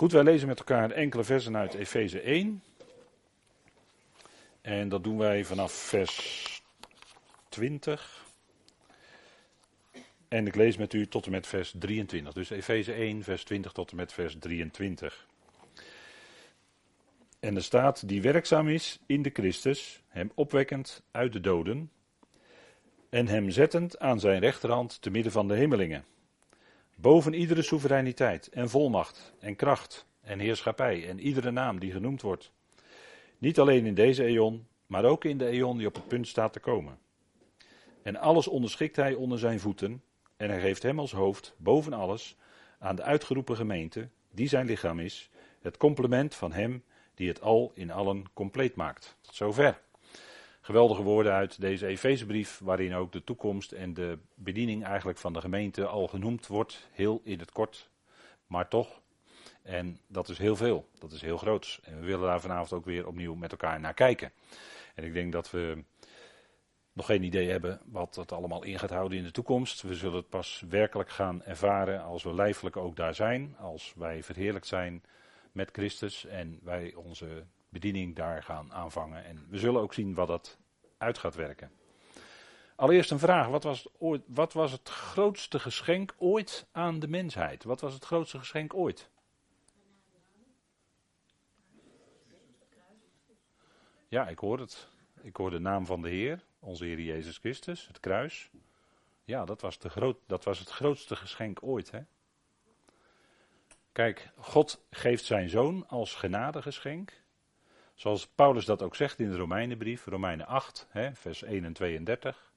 Goed, wij lezen met elkaar enkele versen uit Efeze 1. En dat doen wij vanaf vers 20. En ik lees met u tot en met vers 23. Dus Efeze 1, vers 20 tot en met vers 23. En er staat, die werkzaam is in de Christus, hem opwekkend uit de doden, en hem zettend aan zijn rechterhand te midden van de hemelingen. Boven iedere soevereiniteit en volmacht en kracht en heerschappij en iedere naam die genoemd wordt. Niet alleen in deze eon, maar ook in de eon die op het punt staat te komen. En alles onderschikt hij onder zijn voeten en hij geeft hem als hoofd, boven alles, aan de uitgeroepen gemeente, die zijn lichaam is, het complement van hem die het al in allen compleet maakt. Zover. Geweldige woorden uit deze Efezebrief, waarin ook de toekomst en de bediening eigenlijk van de gemeente al genoemd wordt, heel in het kort, maar toch. En dat is heel veel, dat is heel groot. En we willen daar vanavond ook weer opnieuw met elkaar naar kijken. En ik denk dat we nog geen idee hebben wat het allemaal in gaat houden in de toekomst. We zullen het pas werkelijk gaan ervaren als we lijfelijk ook daar zijn, als wij verheerlijkt zijn met Christus en wij onze bediening daar gaan aanvangen. En we zullen ook zien wat dat uit gaat werken. Allereerst een vraag: wat was, ooit, wat was het grootste geschenk ooit aan de mensheid? Wat was het grootste geschenk ooit? Ja, ik hoor het. Ik hoor de naam van de Heer, onze Heer Jezus Christus, het kruis. Ja, dat was, de groot, dat was het grootste geschenk ooit. Hè? Kijk, God geeft zijn zoon als genadegeschenk. Zoals Paulus dat ook zegt in de Romeinenbrief, Romeinen 8, hè, vers 1 en 32.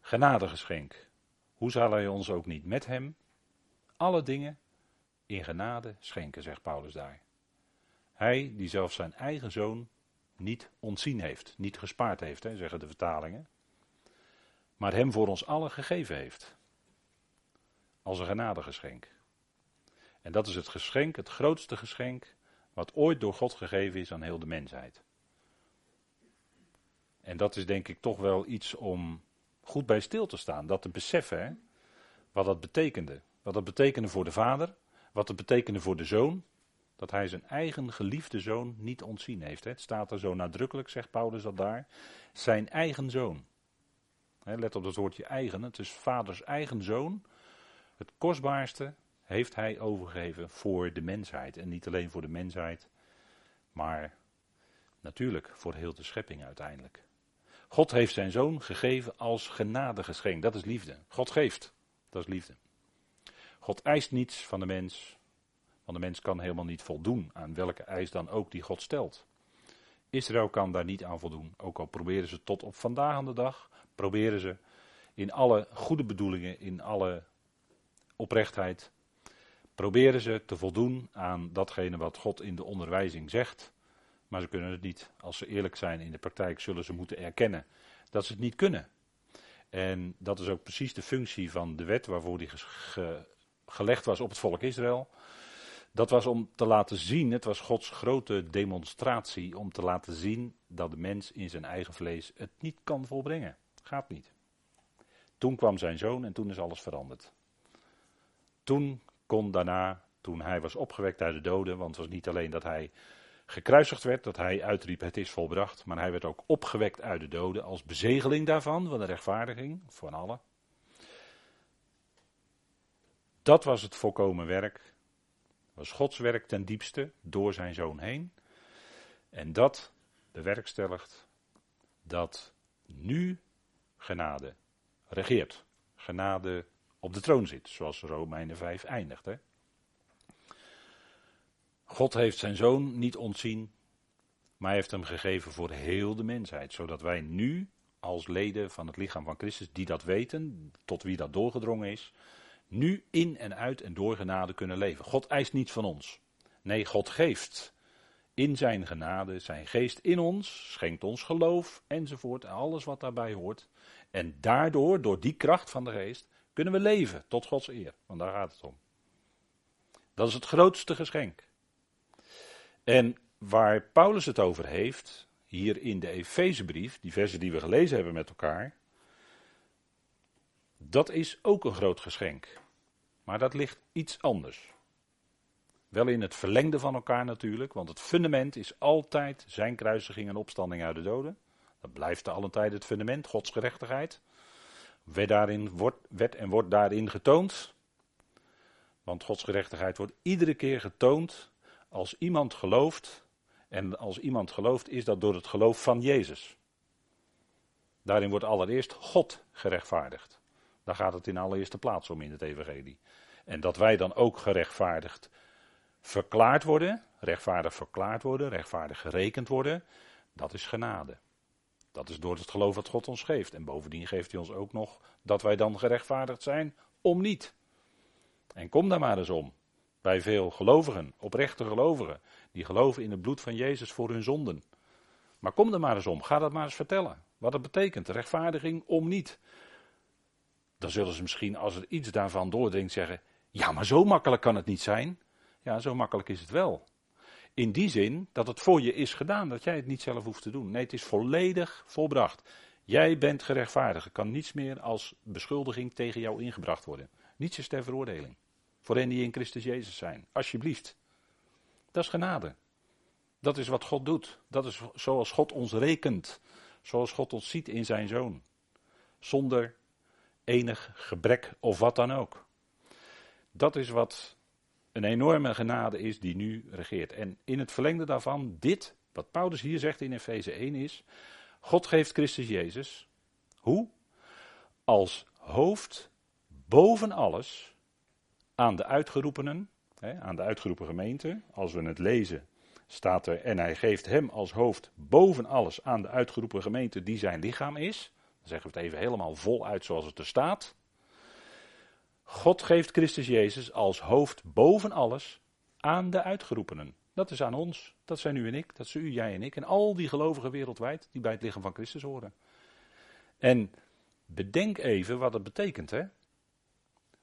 Genadegeschenk. Hoe zal hij ons ook niet met hem alle dingen in genade schenken, zegt Paulus daar. Hij die zelfs zijn eigen zoon niet ontzien heeft, niet gespaard heeft, hè, zeggen de vertalingen. Maar hem voor ons allen gegeven heeft. Als een genadegeschenk. En dat is het geschenk, het grootste geschenk, wat ooit door God gegeven is aan heel de mensheid. En dat is denk ik toch wel iets om goed bij stil te staan, dat te beseffen, hè, wat dat betekende. Wat dat betekende voor de vader, wat dat betekende voor de zoon, dat hij zijn eigen geliefde zoon niet ontzien heeft. Hè. Het staat er zo nadrukkelijk, zegt Paulus dat daar, zijn eigen zoon. let op dat woordje eigen, het is vaders eigen zoon, het kostbaarste, heeft hij overgegeven voor de mensheid. En niet alleen voor de mensheid, maar natuurlijk voor heel de schepping uiteindelijk. God heeft zijn zoon gegeven als genadegeschenk. Dat is liefde. God geeft. Dat is liefde. God eist niets van de mens. Want de mens kan helemaal niet voldoen aan welke eis dan ook die God stelt. Israël kan daar niet aan voldoen. Ook al proberen ze tot op vandaag aan de dag. Proberen ze in alle goede bedoelingen, in alle oprechtheid proberen ze te voldoen aan datgene wat God in de onderwijzing zegt. Maar ze kunnen het niet. Als ze eerlijk zijn in de praktijk, zullen ze moeten erkennen dat ze het niet kunnen. En dat is ook precies de functie van de wet waarvoor die gelegd was op het volk Israël. Dat was om te laten zien, het was Gods grote demonstratie, om te laten zien dat de mens in zijn eigen vlees het niet kan volbrengen. Gaat niet. Toen kwam zijn zoon en toen is alles veranderd. Toen kon daarna, toen hij was opgewekt uit de doden, want het was niet alleen dat hij gekruisigd werd, dat hij uitriep het is volbracht, maar hij werd ook opgewekt uit de doden als bezegeling daarvan, van de rechtvaardiging van allen. Dat was het volkomen werk, was Gods werk ten diepste door zijn zoon heen. En dat bewerkstelligt dat nu genade regeert. Genade op de troon zit, zoals Romeinen 5 eindigt. Hè? God heeft zijn zoon niet ontzien, maar heeft hem gegeven voor heel de mensheid, zodat wij nu als leden van het lichaam van Christus, die dat weten, tot wie dat doorgedrongen is, nu in en uit en door genade kunnen leven. God eist niets van ons. Nee, God geeft in zijn genade zijn geest in ons, schenkt ons geloof enzovoort, alles wat daarbij hoort. En daardoor, door die kracht van de geest, kunnen we leven tot Gods eer. Want daar gaat het om. Dat is het grootste geschenk. En waar Paulus het over heeft, hier in de Efezebrief, die versen die we gelezen hebben met elkaar, dat is ook een groot geschenk. Maar dat ligt iets anders. Wel in het verlengde van elkaar natuurlijk, want het fundament is altijd zijn kruisiging en opstanding uit de doden. Dat blijft alle tijd het fundament, Gods gerechtigheid. Werd, daarin, wordt, werd en wordt daarin getoond. Want Gods gerechtigheid wordt iedere keer getoond als iemand gelooft. En als iemand gelooft is dat door het geloof van Jezus. Daarin wordt allereerst God gerechtvaardigd. Daar gaat het in allereerste plaats om in het Evangelie. En dat wij dan ook gerechtvaardigd verklaard worden, rechtvaardig verklaard worden, rechtvaardig gerekend worden, dat is genade. Dat is door het geloof dat God ons geeft. En bovendien geeft hij ons ook nog dat wij dan gerechtvaardigd zijn om niet. En kom daar maar eens om. Bij veel gelovigen, oprechte gelovigen, die geloven in het bloed van Jezus voor hun zonden. Maar kom er maar eens om, ga dat maar eens vertellen. Wat het betekent, rechtvaardiging om niet. Dan zullen ze misschien, als er iets daarvan doordringt, zeggen: Ja, maar zo makkelijk kan het niet zijn. Ja, zo makkelijk is het wel. In die zin dat het voor je is gedaan, dat jij het niet zelf hoeft te doen. Nee, het is volledig volbracht. Jij bent gerechtvaardigd. Er kan niets meer als beschuldiging tegen jou ingebracht worden. Niets is ter veroordeling. Voor hen die in Christus Jezus zijn. Alsjeblieft. Dat is genade. Dat is wat God doet. Dat is zoals God ons rekent. Zoals God ons ziet in zijn zoon. Zonder enig gebrek of wat dan ook. Dat is wat een enorme genade is die nu regeert. En in het verlengde daarvan, dit, wat Paulus hier zegt in Efeze 1 is, God geeft Christus Jezus, hoe? Als hoofd boven alles aan de uitgeroepenen, hè, aan de uitgeroepen gemeente. Als we het lezen, staat er, en hij geeft hem als hoofd boven alles aan de uitgeroepen gemeente die zijn lichaam is. Dan zeggen we het even helemaal voluit zoals het er staat. God geeft Christus Jezus als hoofd boven alles aan de uitgeroepenen. Dat is aan ons. Dat zijn u en ik. Dat zijn u, jij en ik. En al die gelovigen wereldwijd die bij het lichaam van Christus horen. En bedenk even wat het betekent, hè?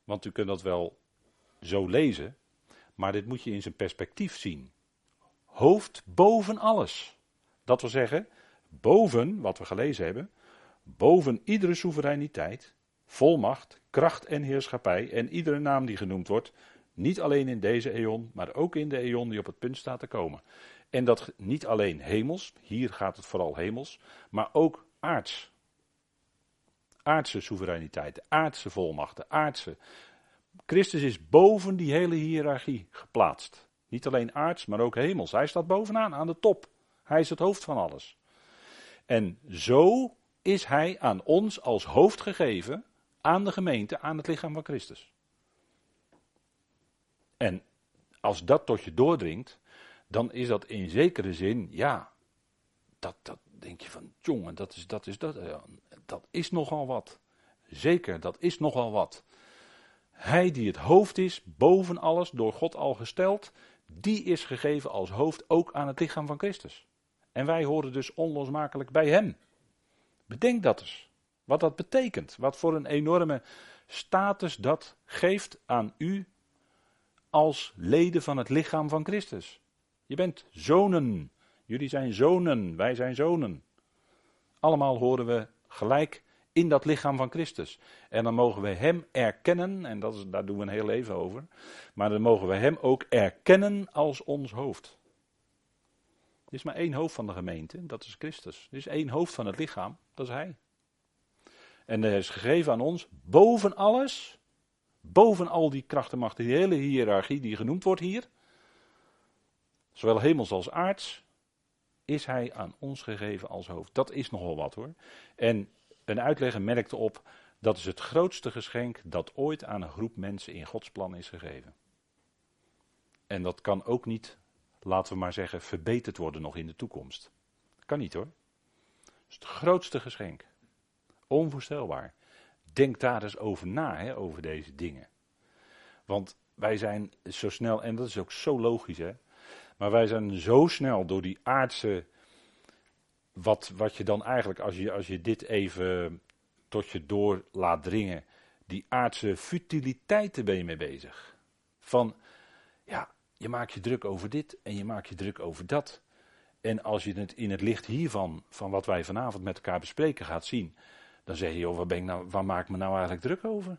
Want u kunt dat wel zo lezen, maar dit moet je in zijn perspectief zien. Hoofd boven alles. Dat wil zeggen, boven wat we gelezen hebben, boven iedere soevereiniteit, volmacht, kracht en heerschappij en iedere naam die genoemd wordt, niet alleen in deze eon, maar ook in de eon die op het punt staat te komen. En dat niet alleen hemels, hier gaat het vooral hemels, maar ook aards. Aardse soevereiniteit, aardse volmachten, aardse. Christus is boven die hele hiërarchie geplaatst. Niet alleen aards, maar ook hemels. Hij staat bovenaan, aan de top. Hij is het hoofd van alles. En zo is hij aan ons als hoofd gegeven aan de gemeente, aan het lichaam van Christus. En als dat tot je doordringt, dan is dat in zekere zin, ja, dat, dat denk je van, jongen, dat is, dat is, dat, dat is nogal wat. Zeker, dat is nogal wat. Hij die het hoofd is, boven alles, door God al gesteld, die is gegeven als hoofd ook aan het lichaam van Christus. En wij horen dus onlosmakelijk bij hem. Bedenk dat eens. Wat dat betekent. Wat voor een enorme status dat geeft aan u als leden van het lichaam van Christus. Je bent zonen. Jullie zijn zonen. Wij zijn zonen. Allemaal horen we gelijk in dat lichaam van Christus. En dan mogen we Hem erkennen, en dat is, daar doen we een heel leven over, maar dan mogen we Hem ook erkennen als ons hoofd. Er is maar één hoofd van de gemeente, dat is Christus. Er is één hoofd van het lichaam, dat is Hij. En er is gegeven aan ons, boven alles, boven al die krachtenmachten, die hele hiërarchie die genoemd wordt hier, zowel hemels als aards, is hij aan ons gegeven als hoofd. Dat is nogal wat hoor. En een uitlegger merkte op, dat is het grootste geschenk dat ooit aan een groep mensen in Gods plan is gegeven. En dat kan ook niet, laten we maar zeggen, verbeterd worden nog in de toekomst. Kan niet hoor. Dat is het grootste geschenk. Onvoorstelbaar. Denk daar eens over na, hè, over deze dingen. Want wij zijn zo snel, en dat is ook zo logisch, hè. Maar wij zijn zo snel door die aardse. Wat, wat je dan eigenlijk, als je, als je dit even tot je door laat dringen. Die aardse futiliteiten ben je mee bezig. Van, ja, je maakt je druk over dit en je maakt je druk over dat. En als je het in het licht hiervan, van wat wij vanavond met elkaar bespreken, gaat zien. Dan zeg je, joh, waar, ben ik nou, waar maak ik me nou eigenlijk druk over?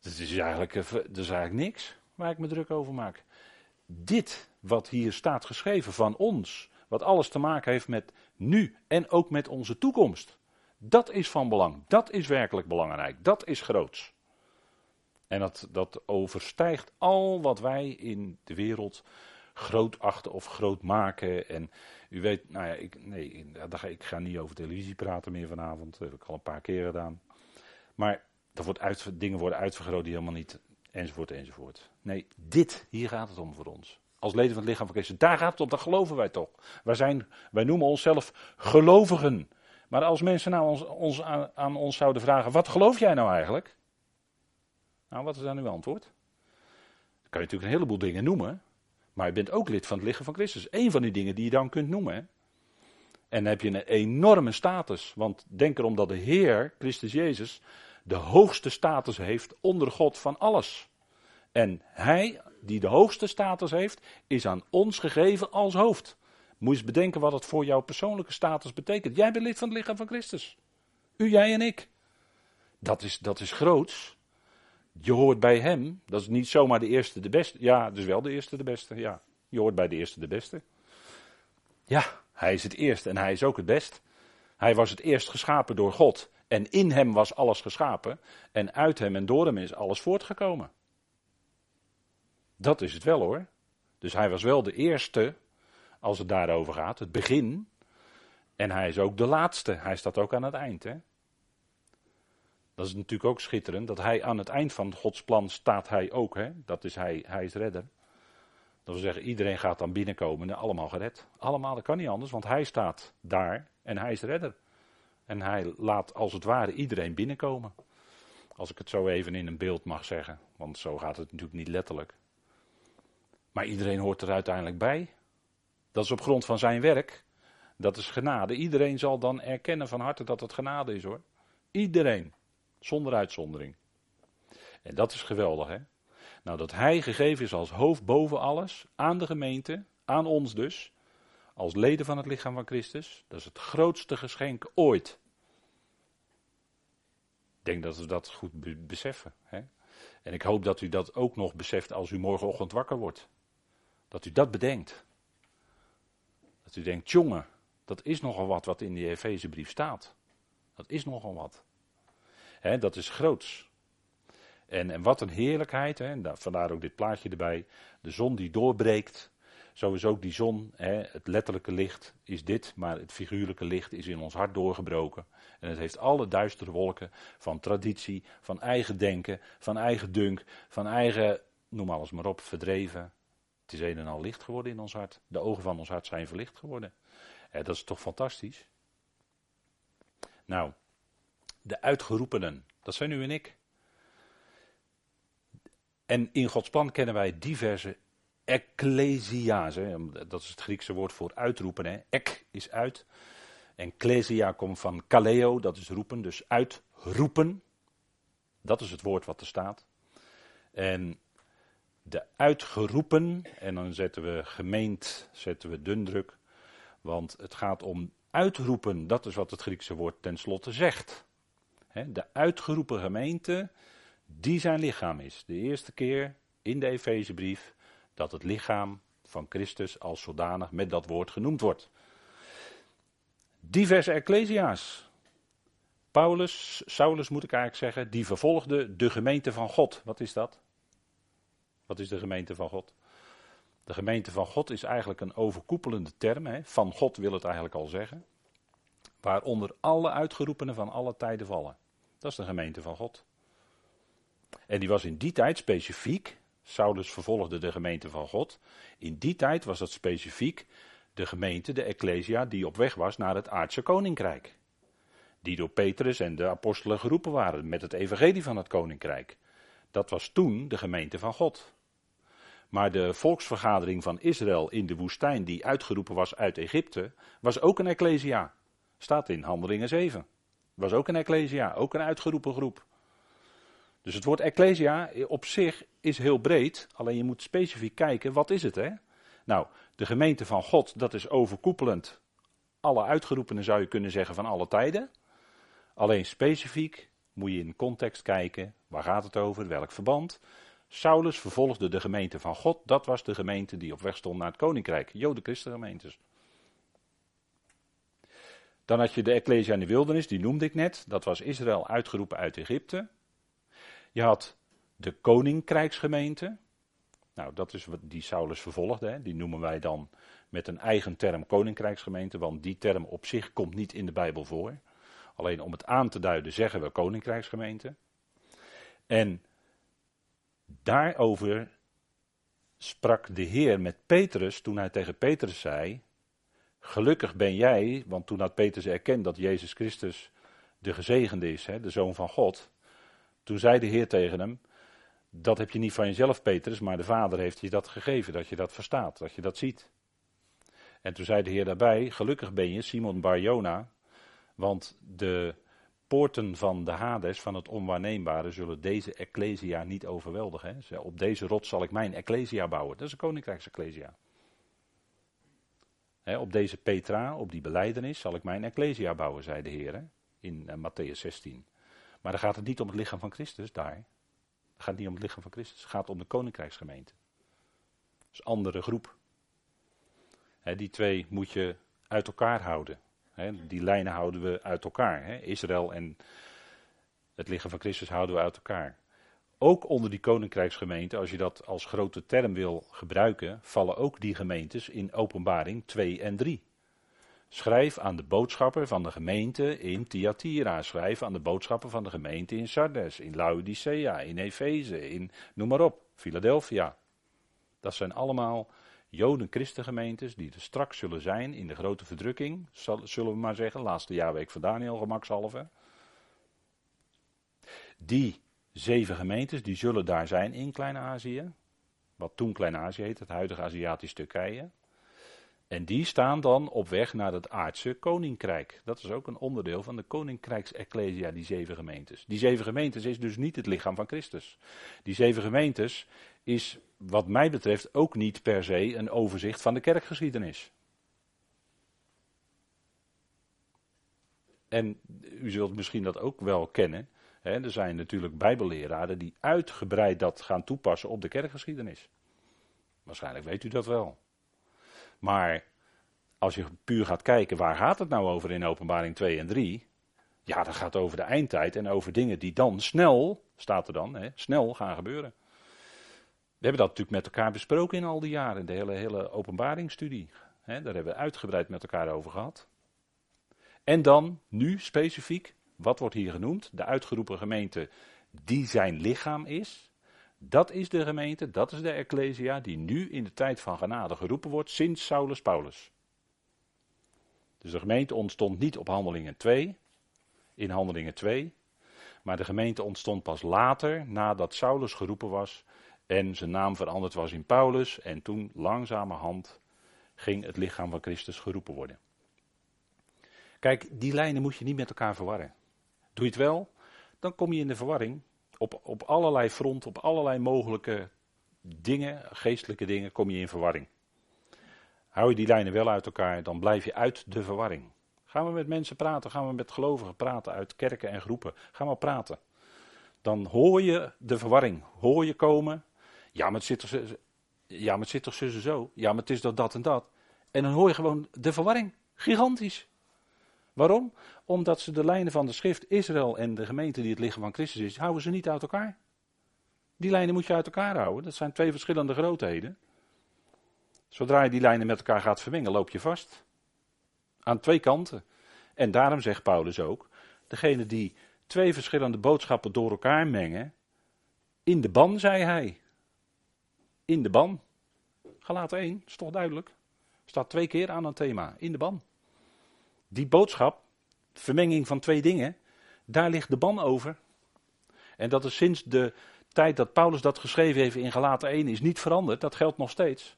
Dat is eigenlijk, eh, eigenlijk niks waar ik me druk over maak. Dit wat hier staat geschreven van ons, wat alles te maken heeft met nu en ook met onze toekomst. Dat is van belang. Dat is werkelijk belangrijk. Dat is groots. En dat, dat overstijgt al wat wij in de wereld groot achten of groot maken. En u weet, nou ja, ik, nee, ik ga niet over televisie praten meer vanavond. Dat heb ik al een paar keer gedaan. Maar er wordt uit, dingen worden uitvergroot die helemaal niet, enzovoort, enzovoort. Nee, dit, hier gaat het om voor ons. Als leden van het lichaam van Christus, daar gaat het om, dat geloven wij toch. Wij, zijn, wij noemen onszelf gelovigen. Maar als mensen nou ons, ons aan, ons zouden vragen, wat geloof jij nou eigenlijk? Nou, wat is dan uw antwoord? Dan kan je natuurlijk een heleboel dingen noemen. Maar je bent ook lid van het lichaam van Christus. Eén van die dingen die je dan kunt noemen. En dan heb je een enorme status. Want denk erom dat de Heer, Christus Jezus, de hoogste status heeft onder God van alles. En Hij, die de hoogste status heeft, is aan ons gegeven als hoofd. Moet je eens bedenken wat het voor jouw persoonlijke status betekent. Jij bent lid van het lichaam van Christus. U, jij en ik. Dat is, dat is groots. Je hoort bij hem. Dat is niet zomaar de eerste, de beste. Ja, dus wel de eerste, de beste. Ja, je hoort bij de eerste, de beste. Ja, hij is het eerste en hij is ook het best. Hij was het eerst geschapen door God. En in hem was alles geschapen. En uit hem en door hem is alles voortgekomen. Dat is het wel hoor. Dus hij was wel de eerste, als het daarover gaat, het begin. En hij is ook de laatste. Hij staat ook aan het eind. Hè? Dat is natuurlijk ook schitterend, dat hij aan het eind van Gods plan staat hij ook. Hè? Dat is hij, hij is redder. Dat wil zeggen, iedereen gaat dan binnenkomen en allemaal gered. Allemaal, dat kan niet anders, want hij staat daar en hij is redder. En hij laat als het ware iedereen binnenkomen. Als ik het zo even in een beeld mag zeggen, want zo gaat het natuurlijk niet letterlijk. Maar iedereen hoort er uiteindelijk bij. Dat is op grond van zijn werk. Dat is genade. Iedereen zal dan erkennen van harte dat het genade is hoor. Iedereen. Zonder uitzondering. En dat is geweldig, hè? Nou, dat hij gegeven is als hoofd boven alles, aan de gemeente, aan ons dus, als leden van het lichaam van Christus, dat is het grootste geschenk ooit. Ik denk dat we dat goed beseffen. Hè? En ik hoop dat u dat ook nog beseft als u morgenochtend wakker wordt. Dat u dat bedenkt. Dat u denkt, jongen, dat is nogal wat wat in die Efezebrief staat. Dat is nogal wat dat is groots. En, en wat een heerlijkheid, hè, vandaar ook dit plaatje erbij. De zon die doorbreekt. Zo is ook die zon, het letterlijke licht is dit, maar het figuurlijke licht is in ons hart doorgebroken. En het heeft alle duistere wolken van traditie, van eigen denken, van eigen dunk, van eigen, noem alles maar op, verdreven. Het is een en al licht geworden in ons hart. De ogen van ons hart zijn verlicht geworden. dat is toch fantastisch? Nou, de uitgeroepenen. Dat zijn u en ik. En in Gods plan kennen wij diverse ecclesia's. Dat is het Griekse woord voor uitroepen. Hè. Ek is uit. En klesia komt van kaleo, dat is roepen. Dus uitroepen. Dat is het woord wat er staat. En de uitgeroepen, en dan zetten we gemeend, zetten we dundruk. Want het gaat om uitroepen, dat is wat het Griekse woord tenslotte zegt de uitgeroepen gemeente, die zijn lichaam is. De eerste keer in de Efezebrief dat het lichaam van Christus als zodanig met dat woord genoemd wordt. Diverse ecclesia's. Paulus, Saulus moet ik eigenlijk zeggen, die vervolgde de gemeente van God. Wat is dat? Wat is de gemeente van God? De gemeente van God is eigenlijk een overkoepelende term. Hè? Van God wil het eigenlijk al zeggen. Waaronder alle uitgeroepenen van alle tijden vallen. Dat is de gemeente van God. En die was in die tijd specifiek. Saulus vervolgde de gemeente van God. In die tijd was dat specifiek de gemeente, de Ecclesia, die op weg was naar het aardse koninkrijk. Die door Petrus en de apostelen geroepen waren met het evangelie van het koninkrijk. Dat was toen de gemeente van God. Maar de volksvergadering van Israël in de woestijn, die uitgeroepen was uit Egypte, was ook een Ecclesia. Staat in Handelingen 7 was ook een ecclesia, ook een uitgeroepen groep. Dus het woord ecclesia op zich is heel breed, alleen je moet specifiek kijken, wat is het hè? Nou, de gemeente van God, dat is overkoepelend alle uitgeroepenen zou je kunnen zeggen van alle tijden. Alleen specifiek moet je in context kijken. Waar gaat het over? Welk verband? Saulus vervolgde de gemeente van God. Dat was de gemeente die op weg stond naar het koninkrijk. Joden-christengemeentes. Dan had je de Ecclesia in de wildernis, die noemde ik net. Dat was Israël uitgeroepen uit Egypte. Je had de koninkrijksgemeente. Nou, dat is wat die Saulus vervolgde. Hè. Die noemen wij dan met een eigen term koninkrijksgemeente, want die term op zich komt niet in de Bijbel voor. Alleen om het aan te duiden zeggen we koninkrijksgemeente. En daarover sprak de Heer met Petrus toen hij tegen Petrus zei: Gelukkig ben jij, want toen had Petrus erkend dat Jezus Christus de gezegende is, hè, de zoon van God. Toen zei de Heer tegen hem: Dat heb je niet van jezelf, Petrus, maar de Vader heeft je dat gegeven, dat je dat verstaat, dat je dat ziet. En toen zei de Heer daarbij: Gelukkig ben je, Simon Barjona, want de poorten van de Hades, van het onwaarneembare, zullen deze Ecclesia niet overweldigen. Hè. Op deze rots zal ik mijn Ecclesia bouwen. Dat is een koninkrijksecclesia. Op deze Petra, op die beleidenis, zal ik mijn Ecclesia bouwen, zei de Heer in uh, Matthäus 16. Maar dan gaat het niet om het lichaam van Christus daar. Het gaat niet om het lichaam van Christus, het gaat om de koninkrijksgemeente. Dat is een andere groep. die twee moet je uit elkaar houden die lijnen houden we uit elkaar. Israël en het lichaam van Christus houden we uit elkaar. Ook onder die koninkrijksgemeente, als je dat als grote term wil gebruiken, vallen ook die gemeentes in openbaring 2 en 3. Schrijf aan de boodschapper van de gemeente in Thyatira. Schrijf aan de boodschapper van de gemeente in Sardes, in Laodicea, in Efeze, in noem maar op, Philadelphia. Dat zijn allemaal Joden-christengemeentes die er straks zullen zijn in de grote verdrukking, zullen we maar zeggen, laatste jaarweek van Daniel gemakshalve. Die zeven gemeentes, die zullen daar zijn in Klein-Azië, wat toen Klein-Azië heet, het huidige Aziatisch Turkije. En die staan dan op weg naar het aardse koninkrijk. Dat is ook een onderdeel van de koninkrijksecclesia, die zeven gemeentes. Die zeven gemeentes is dus niet het lichaam van Christus. Die zeven gemeentes is wat mij betreft ook niet per se een overzicht van de kerkgeschiedenis. En u zult misschien dat ook wel kennen. Hè, er zijn natuurlijk bijbelleraren die uitgebreid dat gaan toepassen op de kerkgeschiedenis. Waarschijnlijk weet u dat wel. Maar als je puur gaat kijken, waar gaat het nou over in openbaring 2 en 3? Ja, dat gaat over de eindtijd en over dingen die dan snel, staat er dan, hè, snel gaan gebeuren. We hebben dat natuurlijk met elkaar besproken in al die jaren, de hele, hele openbaringsstudie. daar hebben we uitgebreid met elkaar over gehad. En dan, nu specifiek, wat wordt hier genoemd? De uitgeroepen gemeente die zijn lichaam is. Dat is de gemeente, dat is de Ecclesia die nu in de tijd van genade geroepen wordt sinds Saulus Paulus. Dus de gemeente ontstond niet op Handelingen 2, in Handelingen 2, maar de gemeente ontstond pas later, nadat Saulus geroepen was en zijn naam veranderd was in Paulus. En toen langzamerhand ging het lichaam van Christus geroepen worden. Kijk, die lijnen moet je niet met elkaar verwarren. Doe je het wel, dan kom je in de verwarring. Op, op allerlei fronten, op allerlei mogelijke dingen, geestelijke dingen, kom je in verwarring. Hou je die lijnen wel uit elkaar, dan blijf je uit de verwarring. Gaan we met mensen praten, gaan we met gelovigen praten uit kerken en groepen. Ga maar praten. Dan hoor je de verwarring, hoor je komen ja, maar het zit toch, ja, maar het zit toch zo? Ja, maar het is dat, dat en dat. En dan hoor je gewoon de verwarring. Gigantisch. Waarom? Omdat ze de lijnen van de schrift, Israël en de gemeente die het lichaam van Christus is, houden ze niet uit elkaar. Die lijnen moet je uit elkaar houden. Dat zijn twee verschillende grootheden. Zodra je die lijnen met elkaar gaat vermengen, loop je vast. Aan twee kanten. En daarom zegt Paulus ook, degene die twee verschillende boodschappen door elkaar mengen, in de ban, zei hij in de ban. Galaten 1, is toch duidelijk? Staat twee keer aan een thema, in de ban. Die boodschap, vermenging van twee dingen, daar ligt de ban over. En dat is sinds de tijd dat Paulus dat geschreven heeft in Galaten 1 is niet veranderd, dat geldt nog steeds.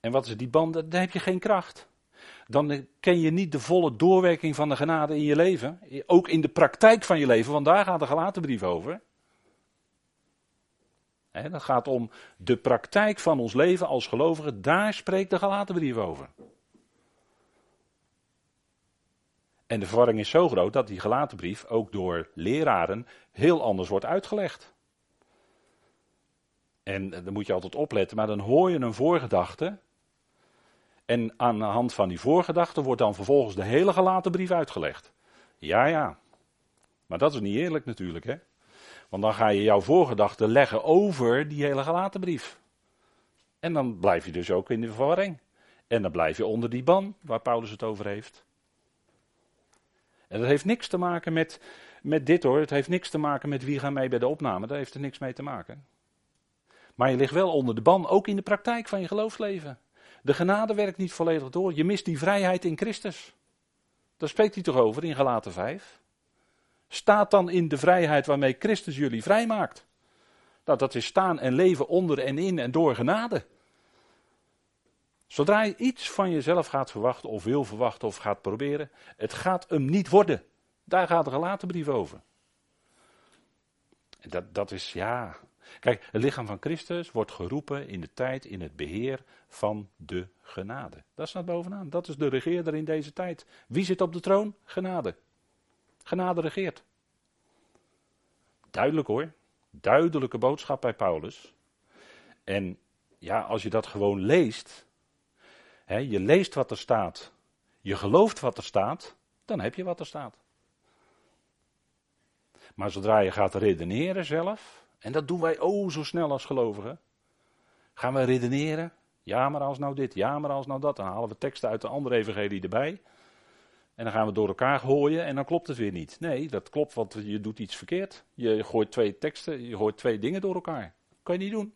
En wat is die ban? Dan heb je geen kracht. Dan ken je niet de volle doorwerking van de genade in je leven. Ook in de praktijk van je leven, want daar gaat de Galatenbrief over dat gaat om de praktijk van ons leven als gelovigen. Daar spreekt de Galatenbrief over. En de verwarring is zo groot dat die gelaten brief ook door leraren heel anders wordt uitgelegd. En dan moet je altijd opletten, maar dan hoor je een voorgedachte. En aan de hand van die voorgedachte wordt dan vervolgens de hele gelaten brief uitgelegd. Ja, ja. Maar dat is niet eerlijk natuurlijk, hè? Want dan ga je jouw voorgedachte leggen over die hele gelaten brief. En dan blijf je dus ook in de verwarring. En dan blijf je onder die ban waar Paulus het over heeft. En dat heeft niks te maken met, met dit hoor. Het heeft niks te maken met wie gaat mee bij de opname. Daar heeft er niks mee te maken. Maar je ligt wel onder de ban, ook in de praktijk van je geloofsleven. De genade werkt niet volledig door. Je mist die vrijheid in Christus. Daar spreekt hij toch over in Galaten 5? Staat dan in de vrijheid waarmee Christus jullie vrijmaakt. Nou, dat is staan en leven onder en in en door genade. Zodra je iets van jezelf gaat verwachten, of wil verwachten, of gaat proberen, het gaat hem niet worden. Daar gaat de gelaten brief over. Dat, dat is, ja. Kijk, het lichaam van Christus wordt geroepen in de tijd in het beheer van de genade. Dat staat bovenaan. Dat is de regeerder in deze tijd. Wie zit op de troon? Genade. Genade regeert. Duidelijk hoor. Duidelijke boodschap bij Paulus. En ja, als je dat gewoon leest, je leest wat er staat, je gelooft wat er staat, dan heb je wat er staat. Maar zodra je gaat redeneren zelf, en dat doen wij oh zo snel als gelovigen, gaan we redeneren, ja maar als nou dit, ja maar als nou dat, dan halen we teksten uit de andere evangelie erbij. En dan gaan we door elkaar gooien en dan klopt het weer niet. Nee, dat klopt, want je doet iets verkeerd. Je gooit twee teksten, je gooit twee dingen door elkaar. kan je niet doen.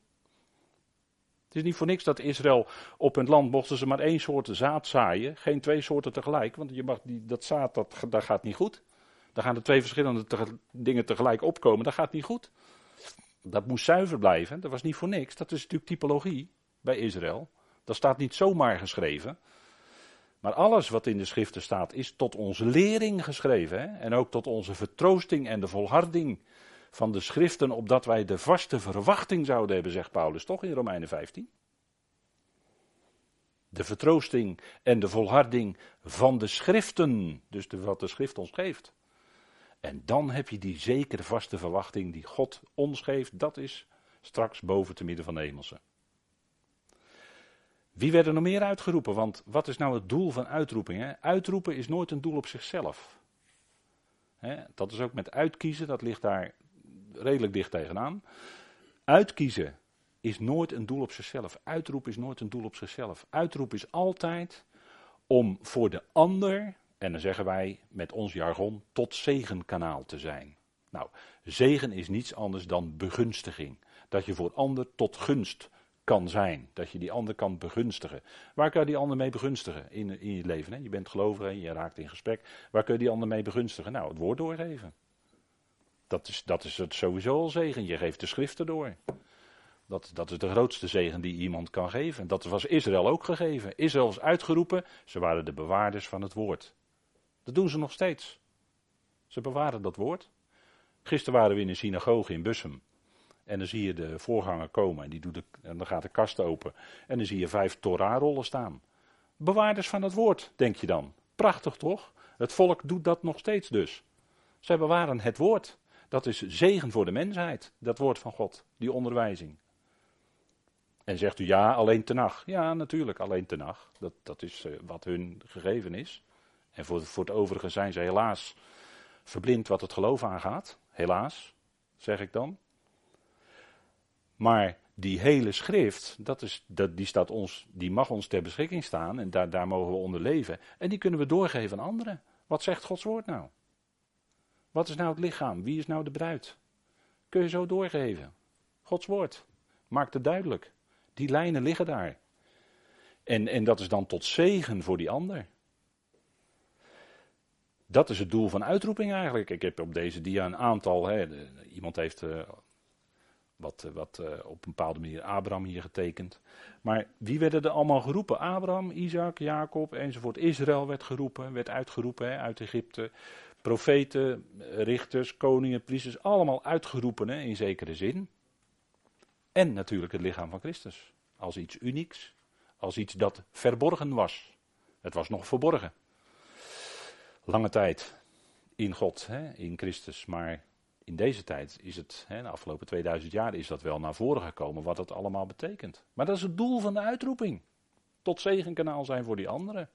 Het is niet voor niks dat Israël op het land mochten ze maar één soort zaad zaaien, geen twee soorten tegelijk, want je mag die, dat zaad dat, dat gaat niet goed. Dan gaan er twee verschillende dingen tegelijk opkomen, dat gaat niet goed. Dat moest zuiver blijven, dat was niet voor niks. Dat is natuurlijk typologie bij Israël. Dat staat niet zomaar geschreven. Maar alles wat in de schriften staat is tot onze lering geschreven. Hè? En ook tot onze vertroosting en de volharding van de schriften, opdat wij de vaste verwachting zouden hebben, zegt Paulus toch in Romeinen 15. De vertroosting en de volharding van de schriften, dus de, wat de schrift ons geeft. En dan heb je die zekere vaste verwachting die God ons geeft, dat is straks boven te midden van de hemelse. Wie werden er nog meer uitgeroepen? Want wat is nou het doel van uitroeping? Uitroepen is nooit een doel op zichzelf. dat is ook met uitkiezen, dat ligt daar redelijk dicht tegenaan. Uitkiezen is nooit een doel op zichzelf. Uitroep is nooit een doel op zichzelf. Uitroep is altijd om voor de ander, en dan zeggen wij met ons jargon, tot zegenkanaal te zijn. Nou, zegen is niets anders dan begunstiging. Dat je voor ander tot gunst kan zijn. Dat je die ander kan begunstigen. Waar kan je die ander mee begunstigen in, in je leven? Hè? Je bent gelovig, je raakt in gesprek. Waar kun je die ander mee begunstigen? Nou, het woord doorgeven. Dat is, dat is het sowieso al zegen. Je geeft de schriften door. Dat, dat is de grootste zegen die iemand kan geven. Dat was Israël ook gegeven. Israël is uitgeroepen. Ze waren de bewaarders van het woord. Dat doen ze nog steeds. Ze bewaren dat woord. Gisteren waren we in een synagoge in Bussum. En dan zie je de voorganger komen en, die doet en dan gaat de kast open. En dan zie je vijf Torah-rollen staan. Bewaarders van het woord, denk je dan. Prachtig toch? Het volk doet dat nog steeds dus. Zij bewaren het woord. Dat is zegen voor de mensheid, dat woord van God, die onderwijzing. En zegt u ja, alleen tenag. Ja, natuurlijk, alleen tenag. Dat, dat is uh, wat hun gegeven is. En voor, voor het overige zijn ze helaas verblind wat het geloof aangaat. Helaas, zeg ik dan. Maar die hele schrift, dat is, dat, die, staat ons, die mag ons ter beschikking staan en daar, daar mogen we onder leven. En die kunnen we doorgeven aan anderen. Wat zegt Gods woord nou? Wat is nou het lichaam? Wie is nou de bruid? Kun je zo doorgeven. Gods woord. Maakt het duidelijk. Die lijnen liggen daar. En, en dat is dan tot zegen voor die ander. Dat is het doel van uitroeping eigenlijk. Ik heb op deze dia een aantal. Hè, iemand heeft uh, wat, eh, wat uh, op een bepaalde manier Abraham hier getekend. Maar wie werden er allemaal geroepen? Abraham, Isaac, Jacob enzovoort. Israël werd geroepen, werd uitgeroepen uit Egypte profeten, richters, koningen, priesters, allemaal uitgeroepen hè, in zekere zin. En natuurlijk het lichaam van Christus. Als iets unieks, als iets dat verborgen was. Het was nog verborgen. lange tijd in God, hè, in Christus. Maar in deze tijd is het, hè, de afgelopen 2000 jaar is dat wel naar voren gekomen wat dat allemaal betekent. Maar dat is het doel van de uitroeping. Tot zegenkanaal zijn voor die anderen.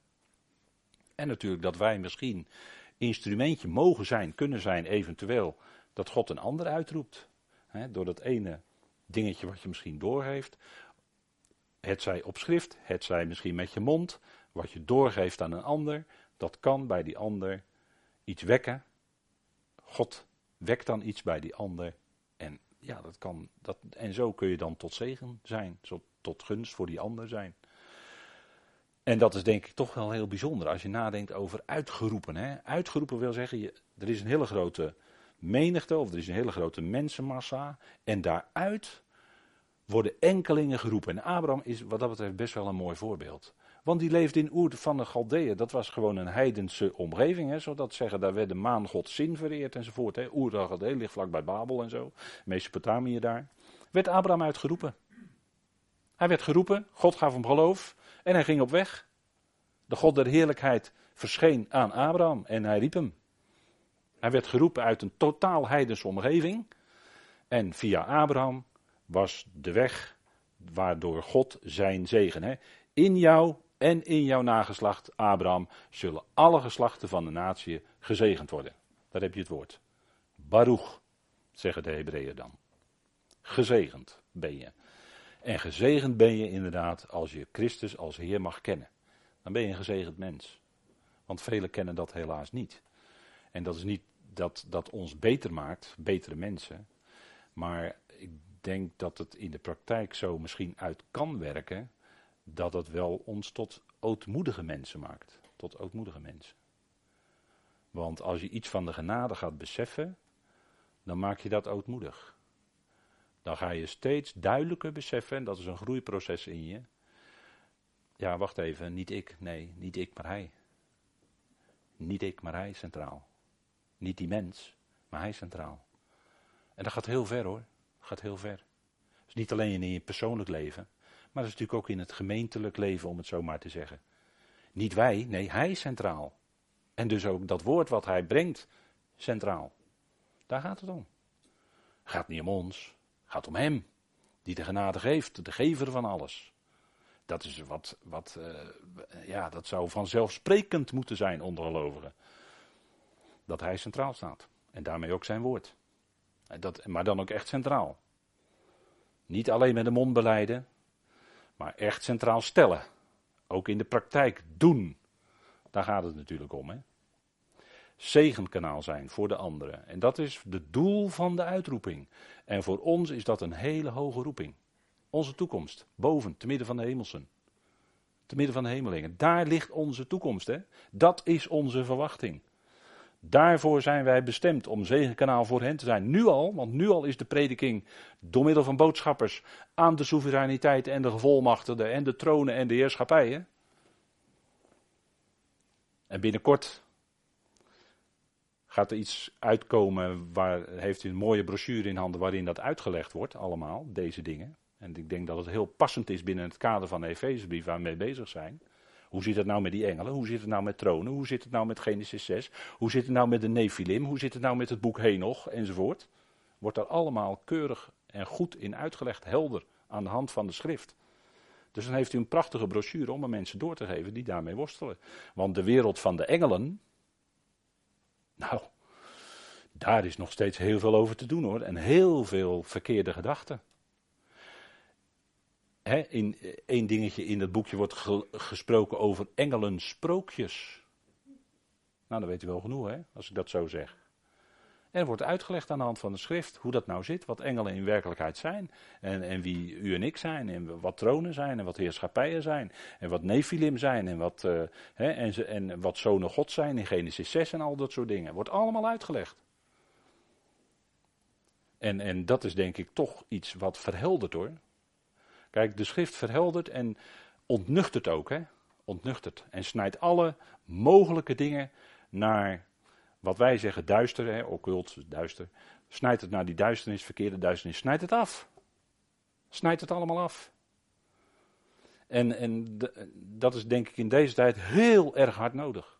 En natuurlijk dat wij misschien instrumentje mogen zijn, kunnen zijn, eventueel, dat God een ander uitroept. Door dat ene dingetje wat je misschien doorgeeft. Het zij op schrift, het zij misschien met je mond, wat je doorgeeft aan een ander, dat kan bij die ander iets wekken. God wekt dan iets bij die ander. En ja, dat kan. Dat, en zo kun je dan tot zegen zijn, tot gunst voor die ander zijn. En dat is denk ik toch wel heel bijzonder als je nadenkt over uitgeroepen. Hè? Uitgeroepen wil zeggen, je, er is een hele grote menigte of er is een hele grote mensenmassa. En daaruit worden enkelingen geroepen. En Abraham is wat dat betreft best wel een mooi voorbeeld. Want die leefde in Oer van de Galdeeën. Dat was gewoon een heidense omgeving. Hè, zodat zeggen, daar werd de maangod Zin vereerd enzovoort. Hè. Oer de Galdeeën ligt vlakbij Babel en zo. Mesopotamië daar. Werd Abraham uitgeroepen. Hij werd geroepen, God gaf hem geloof en hij ging op weg. De God der heerlijkheid verscheen aan Abraham en hij riep hem. Hij werd geroepen uit een totaal heidense omgeving. En via Abraham was de weg waardoor God zijn zegen. Hè. In jou en in jouw nageslacht, Abraham, zullen alle geslachten van de natie gezegend worden. Daar heb je het woord. Baruch, zeggen de Hebreeën dan. Gezegend ben je. En gezegend ben je inderdaad als je Christus als Heer mag kennen. Dan ben je een gezegend mens. Want velen kennen dat helaas niet. En dat is niet dat dat ons beter maakt, betere mensen. Maar ik denk dat het in de praktijk zo misschien uit kan werken dat het wel ons tot ootmoedige mensen maakt. Tot ootmoedige mensen. Want als je iets van de genade gaat beseffen, dan maak je dat ootmoedig. Dan ga je steeds duidelijker beseffen, en dat is een groeiproces in je. Ja, wacht even, niet ik, nee, niet ik, maar hij. Niet ik, maar hij centraal. Niet die mens, maar hij centraal. En dat gaat heel ver hoor, gaat heel ver. Dus niet alleen in je persoonlijk leven, maar dat is natuurlijk ook in het gemeentelijk leven, om het zo maar te zeggen. Niet wij, nee, hij centraal. En dus ook dat woord wat hij brengt, centraal. Daar gaat het om. Het gaat niet om ons, gaat om hem. Die de genade geeft, de gever van alles. Dat is wat, wat uh, ja, dat zou vanzelfsprekend moeten zijn onder gelovigen. Dat hij centraal staat. En daarmee ook zijn woord. Dat, maar dan ook echt centraal. Niet alleen met de mond beleiden, maar echt centraal stellen. Ook in de praktijk doen. Daar gaat het natuurlijk om. Hè? Zegenkanaal zijn voor de anderen. En dat is het doel van de uitroeping. En voor ons is dat een hele hoge roeping. Onze toekomst. Boven, te midden van de hemelsen. Te midden van de hemelingen. Daar ligt onze toekomst. Hè? Dat is onze verwachting. Daarvoor zijn wij bestemd om zegenkanaal voor hen te zijn. Nu al, want nu al is de prediking door middel van boodschappers aan de soevereiniteit en de gevolmachtigden en de tronen en de heerschappijen. En binnenkort gaat er iets uitkomen, waar heeft u een mooie brochure in handen waarin dat uitgelegd wordt, allemaal, deze dingen. En ik denk dat het heel passend is binnen het kader van de Efezebrief waar we mee bezig zijn. Hoe zit het nou met die engelen? Hoe zit het nou met tronen? Hoe zit het nou met Genesis 6? Hoe zit het nou met de Nephilim? Hoe zit het nou met het boek Henoch? Enzovoort. Wordt daar allemaal keurig en goed in uitgelegd, helder, aan de hand van de schrift. Dus dan heeft u een prachtige brochure om aan mensen door te geven die daarmee worstelen. Want de wereld van de engelen, nou, daar is nog steeds heel veel over te doen hoor. En heel veel verkeerde gedachten in één dingetje in het boekje wordt gesproken over engelensprookjes. Nou, dan weet u wel genoeg, hè, als ik dat zo zeg. Er wordt uitgelegd aan de hand van de schrift hoe dat nou zit, wat engelen in werkelijkheid zijn. En, en wie u en ik zijn, en wat tronen zijn, en wat heerschappijen zijn, en wat Nephilim zijn, en wat, uh, hè, en, en wat zonen God zijn in Genesis 6 en al dat soort dingen. Wordt allemaal uitgelegd. En, en dat is denk ik toch iets wat verheldert hoor. Kijk, de schrift verheldert en ontnuchtert ook, hè? Ontnuchtert. En snijdt alle mogelijke dingen naar wat wij zeggen duister, hè? occult, duister. Snijdt het naar die duisternis, verkeerde duisternis, snijdt het af. Snijdt het allemaal af. En, en dat is denk ik in deze tijd heel erg hard nodig.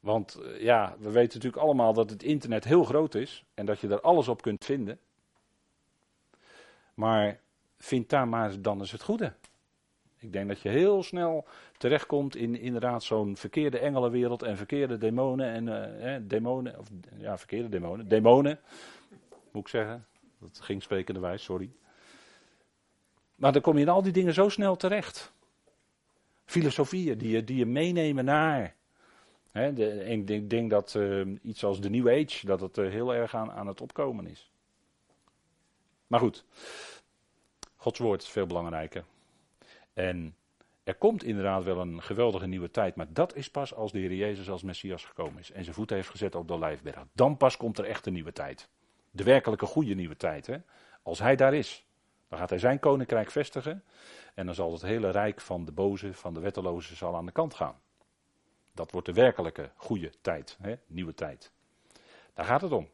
Want eh, ja, we weten natuurlijk allemaal dat het internet heel groot is en dat je er alles op kunt vinden. Maar vind daar maar dan eens het goede. Ik denk dat je heel snel terechtkomt in inderdaad zo'n verkeerde engelenwereld en verkeerde demonen en eh, demonen, of ja, verkeerde demonen, demonen, moet ik zeggen. Dat ging sprekende wijs, sorry. Maar dan kom je in al die dingen zo snel terecht. Filosofieën die je, die je meenemen naar. Hè, de, ik denk, denk dat uh, iets als de New Age, dat het uh, heel erg aan, aan het opkomen is. Maar goed, Gods woord is veel belangrijker. En er komt inderdaad wel een geweldige nieuwe tijd, maar dat is pas als de Heer Jezus als Messias gekomen is en zijn voeten heeft gezet op de Olijfberg. Dan pas komt er echt een nieuwe tijd. De werkelijke goede nieuwe tijd. Hè? Als hij daar is, dan gaat hij zijn koninkrijk vestigen en dan zal het hele rijk van de boze, van de wetteloze, zal aan de kant gaan. Dat wordt de werkelijke goede tijd, hè? nieuwe tijd. Daar gaat het om.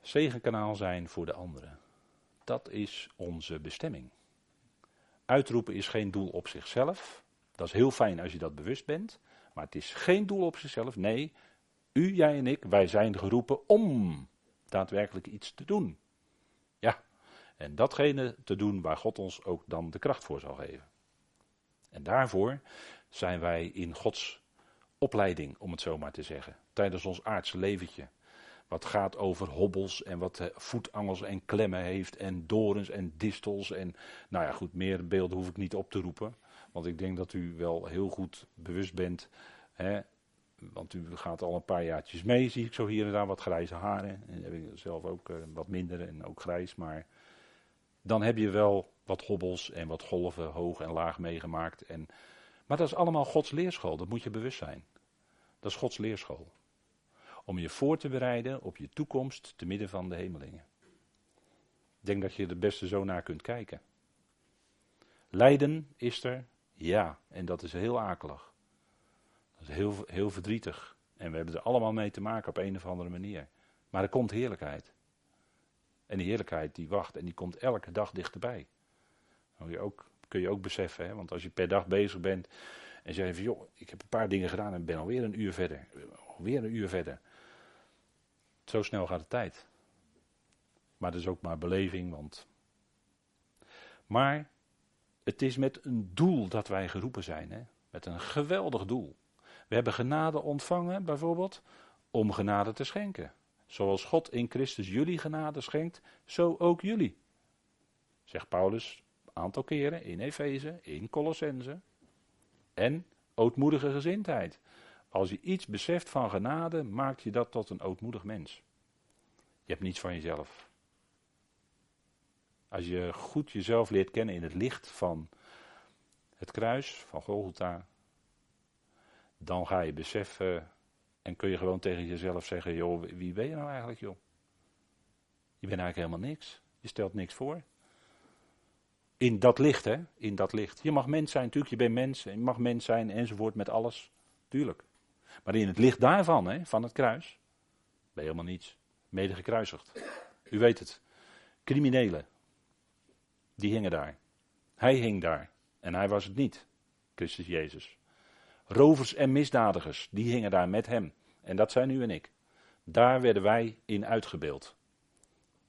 Zegenkanaal zijn voor de anderen. Dat is onze bestemming. Uitroepen is geen doel op zichzelf. Dat is heel fijn als je dat bewust bent. Maar het is geen doel op zichzelf. Nee, u, jij en ik, wij zijn geroepen om daadwerkelijk iets te doen. Ja, en datgene te doen waar God ons ook dan de kracht voor zal geven. En daarvoor zijn wij in Gods opleiding, om het zo maar te zeggen, tijdens ons aardse leventje. Wat gaat over hobbels en wat eh, voetangels en klemmen heeft en dorens en distels. En nou ja, goed, meer beelden hoef ik niet op te roepen. Want ik denk dat u wel heel goed bewust bent. Hè, want u gaat al een paar jaartjes mee, zie ik zo hier en daar wat grijze haren. En heb ik zelf ook uh, wat minder en ook grijs. Maar dan heb je wel wat hobbels en wat golven hoog en laag meegemaakt. En, maar dat is allemaal Gods leerschool, dat moet je bewust zijn. Dat is Gods leerschool om je voor te bereiden op je toekomst te midden van de hemelingen. Ik denk dat je er beste zo naar kunt kijken. Lijden is er, ja, en dat is heel akelig. Dat is heel, heel verdrietig. En we hebben er allemaal mee te maken op een of andere manier. Maar er komt heerlijkheid. En die heerlijkheid die wacht en die komt elke dag dichterbij. Dat je ook, kun je ook beseffen, hè? want als je per dag bezig bent en zegt van joh, ik heb een paar dingen gedaan en ben alweer een uur verder. Weer een uur verder. Zo snel gaat de tijd. Maar dat is ook maar beleving, want. Maar het is met een doel dat wij geroepen zijn. Hè? Met een geweldig doel. We hebben genade ontvangen, bijvoorbeeld, om genade te schenken. Zoals God in Christus jullie genade schenkt, zo ook jullie. Zegt Paulus een aantal keren in Efeze, in Colossense. En ootmoedige gezindheid. Als je iets beseft van genade, maakt je dat tot een ootmoedig mens. Je hebt niets van jezelf. Als je goed jezelf leert kennen in het licht van het kruis, van Golgotha, dan ga je beseffen en kun je gewoon tegen jezelf zeggen, joh, wie ben je nou eigenlijk, joh? Je bent eigenlijk helemaal niks. Je stelt niks voor. In dat licht, hè? In dat licht. Je mag mens zijn, natuurlijk, je bent mens. Je mag mens zijn enzovoort met alles. Tuurlijk. Maar in het licht daarvan, hè, van het kruis, ben je helemaal niets. Mede gekruisigd. U weet het. Criminelen. Die hingen daar. Hij hing daar. En hij was het niet. Christus Jezus. Rovers en misdadigers. Die hingen daar met hem. En dat zijn u en ik. Daar werden wij in uitgebeeld.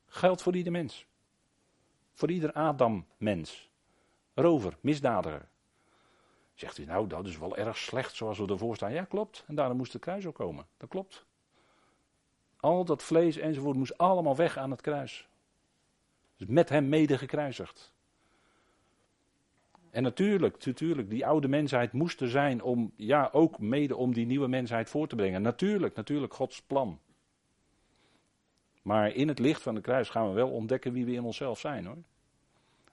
Geldt voor ieder mens. Voor ieder Adam-mens. Rover, misdadiger. Zegt u nou, dat is wel erg slecht zoals we ervoor staan. Ja, klopt. En daarom moest het kruis ook komen. Dat klopt. Al dat vlees enzovoort moest allemaal weg aan het kruis. Dus met hem mede gekruisigd. En natuurlijk, natuurlijk, die oude mensheid moest er zijn om, ja, ook mede om die nieuwe mensheid voor te brengen. Natuurlijk, natuurlijk, Gods plan. Maar in het licht van het kruis gaan we wel ontdekken wie we in onszelf zijn hoor.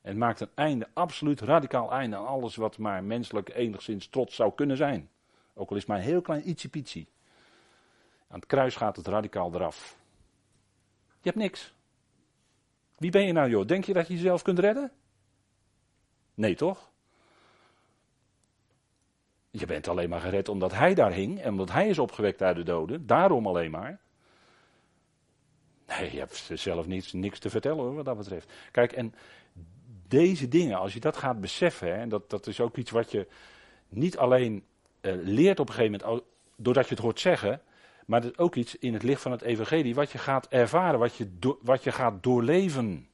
En maakt een einde, absoluut radicaal einde aan alles wat maar menselijk enigszins trots zou kunnen zijn. Ook al is maar een heel klein ietsje Aan het kruis gaat het radicaal eraf. Je hebt niks. Wie ben je nou joh? Denk je dat je jezelf kunt redden? Nee toch? Je bent alleen maar gered omdat hij daar hing en omdat hij is opgewekt uit de doden. Daarom alleen maar. Nee, je hebt zelf niets, niks te vertellen hoor, wat dat betreft. Kijk, en deze dingen, als je dat gaat beseffen, en dat, dat is ook iets wat je niet alleen uh, leert op een gegeven moment, doordat je het hoort zeggen, maar het is ook iets in het licht van het evangelie wat je gaat ervaren, wat je, wat je gaat doorleven.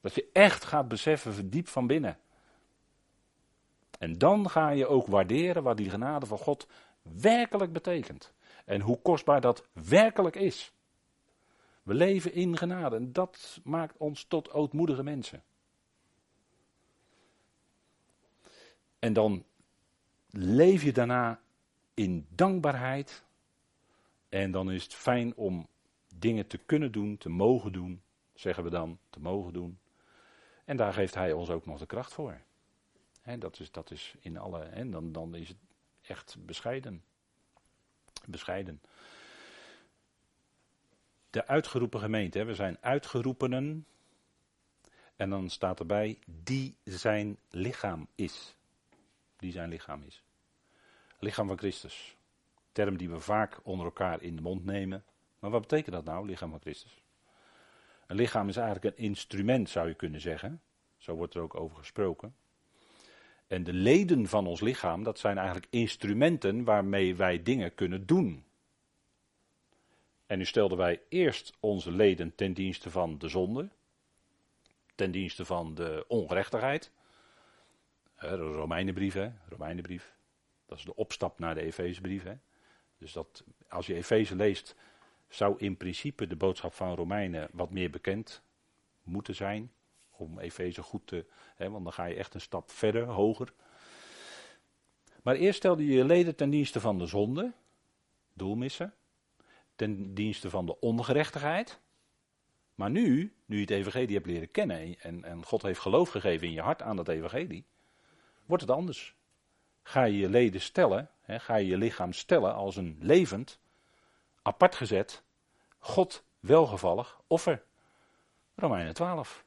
Dat je echt gaat beseffen, verdiep van binnen. En dan ga je ook waarderen wat die genade van God werkelijk betekent. En hoe kostbaar dat werkelijk is. We leven in genade en dat maakt ons tot ootmoedige mensen. En dan leef je daarna in dankbaarheid. En dan is het fijn om dingen te kunnen doen, te mogen doen, zeggen we dan, te mogen doen. En daar geeft hij ons ook nog de kracht voor. He, dat, is, dat is in alle. En dan, dan is het echt bescheiden. Bescheiden. De uitgeroepen gemeente. We zijn uitgeroepenen. En dan staat erbij, die zijn lichaam is. Die zijn lichaam is. Lichaam van Christus. Term die we vaak onder elkaar in de mond nemen. Maar wat betekent dat nou, lichaam van Christus? Een lichaam is eigenlijk een instrument, zou je kunnen zeggen. Zo wordt er ook over gesproken. En de leden van ons lichaam, dat zijn eigenlijk instrumenten waarmee wij dingen kunnen doen. En nu stelden wij eerst onze leden ten dienste van de zonde, ten dienste van de ongerechtigheid. De Romeinenbrief, hè? Romeinenbrief. Dat is de opstap naar de Efezebrief. Dus dat, als je Efeze leest, zou in principe de boodschap van Romeinen wat meer bekend moeten zijn. Om Efeze goed te. Hè, want dan ga je echt een stap verder, hoger. Maar eerst stelde je je leden ten dienste van de zonde, doelmissen. Ten dienste van de ongerechtigheid. Maar nu, nu je het evangelie hebt leren kennen en, en God heeft geloof gegeven in je hart aan dat evangelie, wordt het anders. Ga je je leden stellen, hè, ga je je lichaam stellen als een levend, apart gezet, God welgevallig offer. Romeinen 12.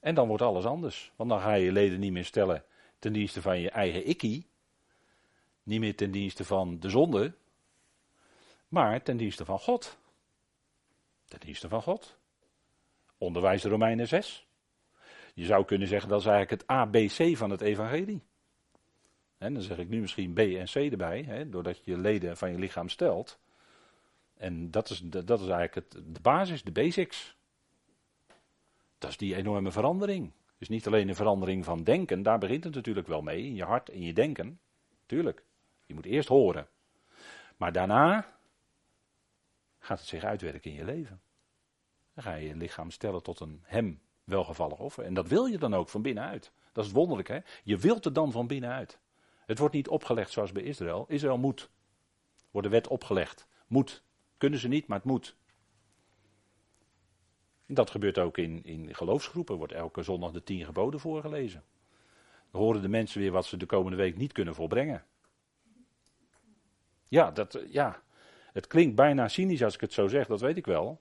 En dan wordt alles anders. Want dan ga je je leden niet meer stellen ten dienste van je eigen ikkie. Niet meer ten dienste van de zonde. Maar ten dienste van God. Ten dienste van God. Onderwijs Romeinen 6. Je zou kunnen zeggen dat is eigenlijk het ABC van het evangelie. En dan zeg ik nu misschien B en C erbij, hè, doordat je leden van je lichaam stelt. En dat is, dat is eigenlijk het, de basis, de basics. Dat is die enorme verandering. Dus niet alleen een verandering van denken, daar begint het natuurlijk wel mee, in je hart, in je denken. Tuurlijk, je moet eerst horen. Maar daarna gaat het zich uitwerken in je leven. Dan ga je je lichaam stellen tot een hem welgevallig offer. En dat wil je dan ook van binnenuit. Dat is wonderlijk, hè? Je wilt het dan van binnenuit. Het wordt niet opgelegd zoals bij Israël. Israël moet. Wordt de wet opgelegd. Moet. Kunnen ze niet, maar het moet. Dat gebeurt ook in, in geloofsgroepen. Wordt elke zondag de tien geboden voorgelezen. Dan horen de mensen weer wat ze de komende week niet kunnen volbrengen. Ja, dat, ja, het klinkt bijna cynisch als ik het zo zeg, dat weet ik wel.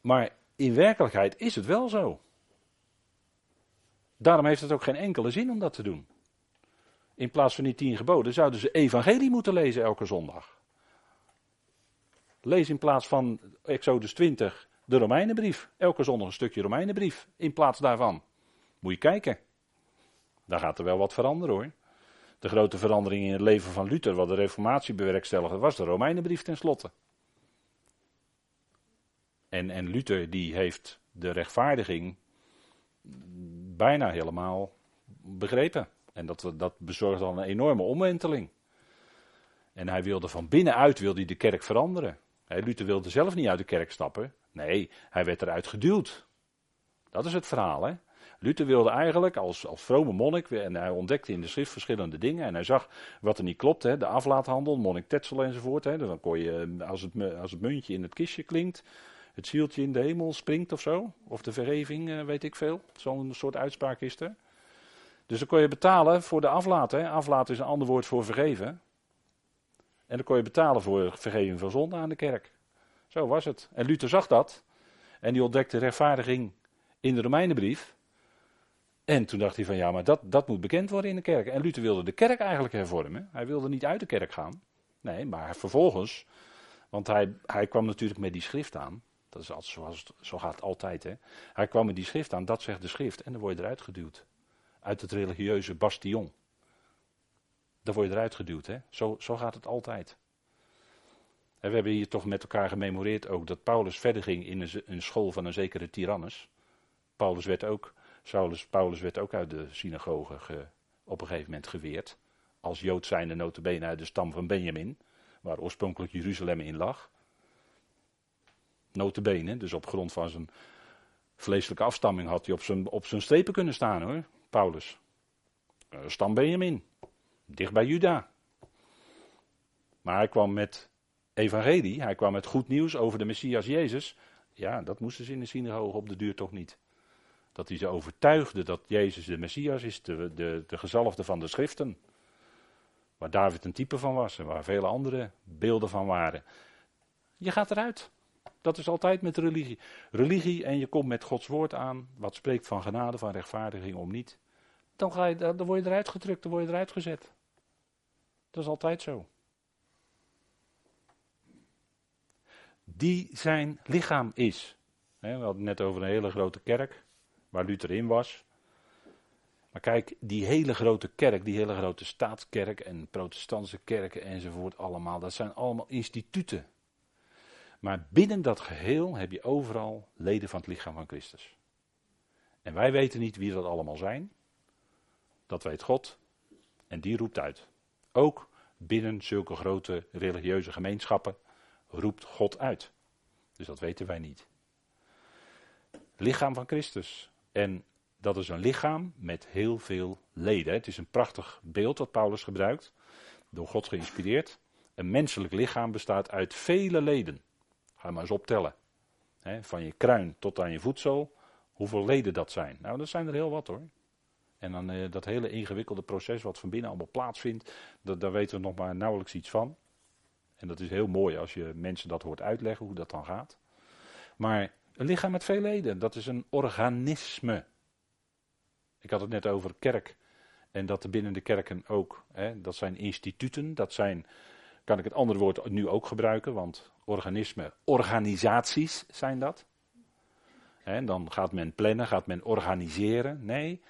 Maar in werkelijkheid is het wel zo. Daarom heeft het ook geen enkele zin om dat te doen. In plaats van die tien geboden zouden ze evangelie moeten lezen elke zondag. Lees in plaats van Exodus 20 de Romeinenbrief. Elke zondag een stukje Romeinenbrief. In plaats daarvan. Moet je kijken. Daar gaat er wel wat veranderen hoor. De grote verandering in het leven van Luther, wat de Reformatie bewerkstelligde, was de Romeinenbrief tenslotte. En, en Luther die heeft de rechtvaardiging bijna helemaal begrepen. En dat, dat bezorgde al een enorme omwenteling. En hij wilde van binnenuit wilde hij de kerk veranderen. Luther wilde zelf niet uit de kerk stappen. Nee, hij werd eruit geduwd. Dat is het verhaal. Hè? Luther wilde eigenlijk als, als vrome monnik, en hij ontdekte in de schrift verschillende dingen. En hij zag wat er niet klopt, hè, de aflaathandel, monnik Tetzel enzovoort. Dan kon je, als het, als het muntje in het kistje klinkt, het zieltje in de hemel springt of zo. Of de vergeving, eh, weet ik veel. Zo'n soort uitspraak is er. Dus dan kon je betalen voor de aflaat. Hè. Aflaat is een ander woord voor vergeven. En dan kon je betalen voor vergeving van zonde aan de kerk. Zo was het. En Luther zag dat. En die ontdekte rechtvaardiging in de Romeinenbrief. En toen dacht hij van ja, maar dat, dat moet bekend worden in de kerk. En Luther wilde de kerk eigenlijk hervormen. Hij wilde niet uit de kerk gaan. Nee, maar vervolgens, want hij, hij kwam natuurlijk met die schrift aan. Dat is altijd zo gaat het altijd. Hè. Hij kwam met die schrift aan, dat zegt de schrift. En dan word je eruit geduwd. Uit het religieuze bastion. dan word je eruit geduwd. Hè? Zo, zo gaat het altijd. En we hebben hier toch met elkaar gememoreerd ook dat Paulus verder ging in een, een school van een zekere tyrannus. Paulus werd ook, Paulus werd ook uit de synagoge ge, op een gegeven moment geweerd. Als Jood zijnde notabene uit de stam van Benjamin, waar oorspronkelijk Jeruzalem in lag. Notabene, dus op grond van zijn vleeselijke afstamming had hij op zijn, op zijn strepen kunnen staan hoor, Paulus. Uh, stam Benjamin, dicht bij Juda. Maar hij kwam met evangelie, hij kwam met goed nieuws over de Messias Jezus. Ja, dat moesten ze in de synagoge op de duur toch niet. Dat hij ze overtuigde dat Jezus de Messias is, de, de, de gezalfde van de schriften. Waar David een type van was en waar vele andere beelden van waren. Je gaat eruit. Dat is altijd met religie. Religie en je komt met Gods woord aan, wat spreekt van genade, van rechtvaardiging om niet. Dan, ga je, dan word je eruit gedrukt, dan word je eruit gezet. Dat is altijd zo. Die zijn lichaam is. We hadden het net over een hele grote kerk, waar Luther in was. Maar kijk, die hele grote kerk, die hele grote staatskerk en protestantse kerken enzovoort allemaal, dat zijn allemaal instituten. Maar binnen dat geheel heb je overal leden van het lichaam van Christus. En wij weten niet wie dat allemaal zijn. Dat weet God. En die roept uit. Ook binnen zulke grote religieuze gemeenschappen roept God uit. Dus dat weten wij niet. Lichaam van Christus. En dat is een lichaam met heel veel leden. Het is een prachtig beeld wat Paulus gebruikt. Door God geïnspireerd. Een menselijk lichaam bestaat uit vele leden. Ga maar eens optellen. van je kruin tot aan je voedsel. Hoeveel leden dat zijn. Nou, dat zijn er heel wat hoor. En dan eh, dat hele ingewikkelde proces wat van binnen allemaal plaatsvindt. Dat, daar weten we nog maar nauwelijks iets van. En dat is heel mooi als je mensen dat hoort uitleggen hoe dat dan gaat. Maar een lichaam met veel leden, dat is een organisme. Ik had het net over kerk. En dat er binnen de kerken ook, hè, dat zijn instituten, dat zijn, kan ik het andere woord nu ook gebruiken, want organisme, organisaties zijn dat. En dan gaat men plannen, gaat men organiseren. Nee,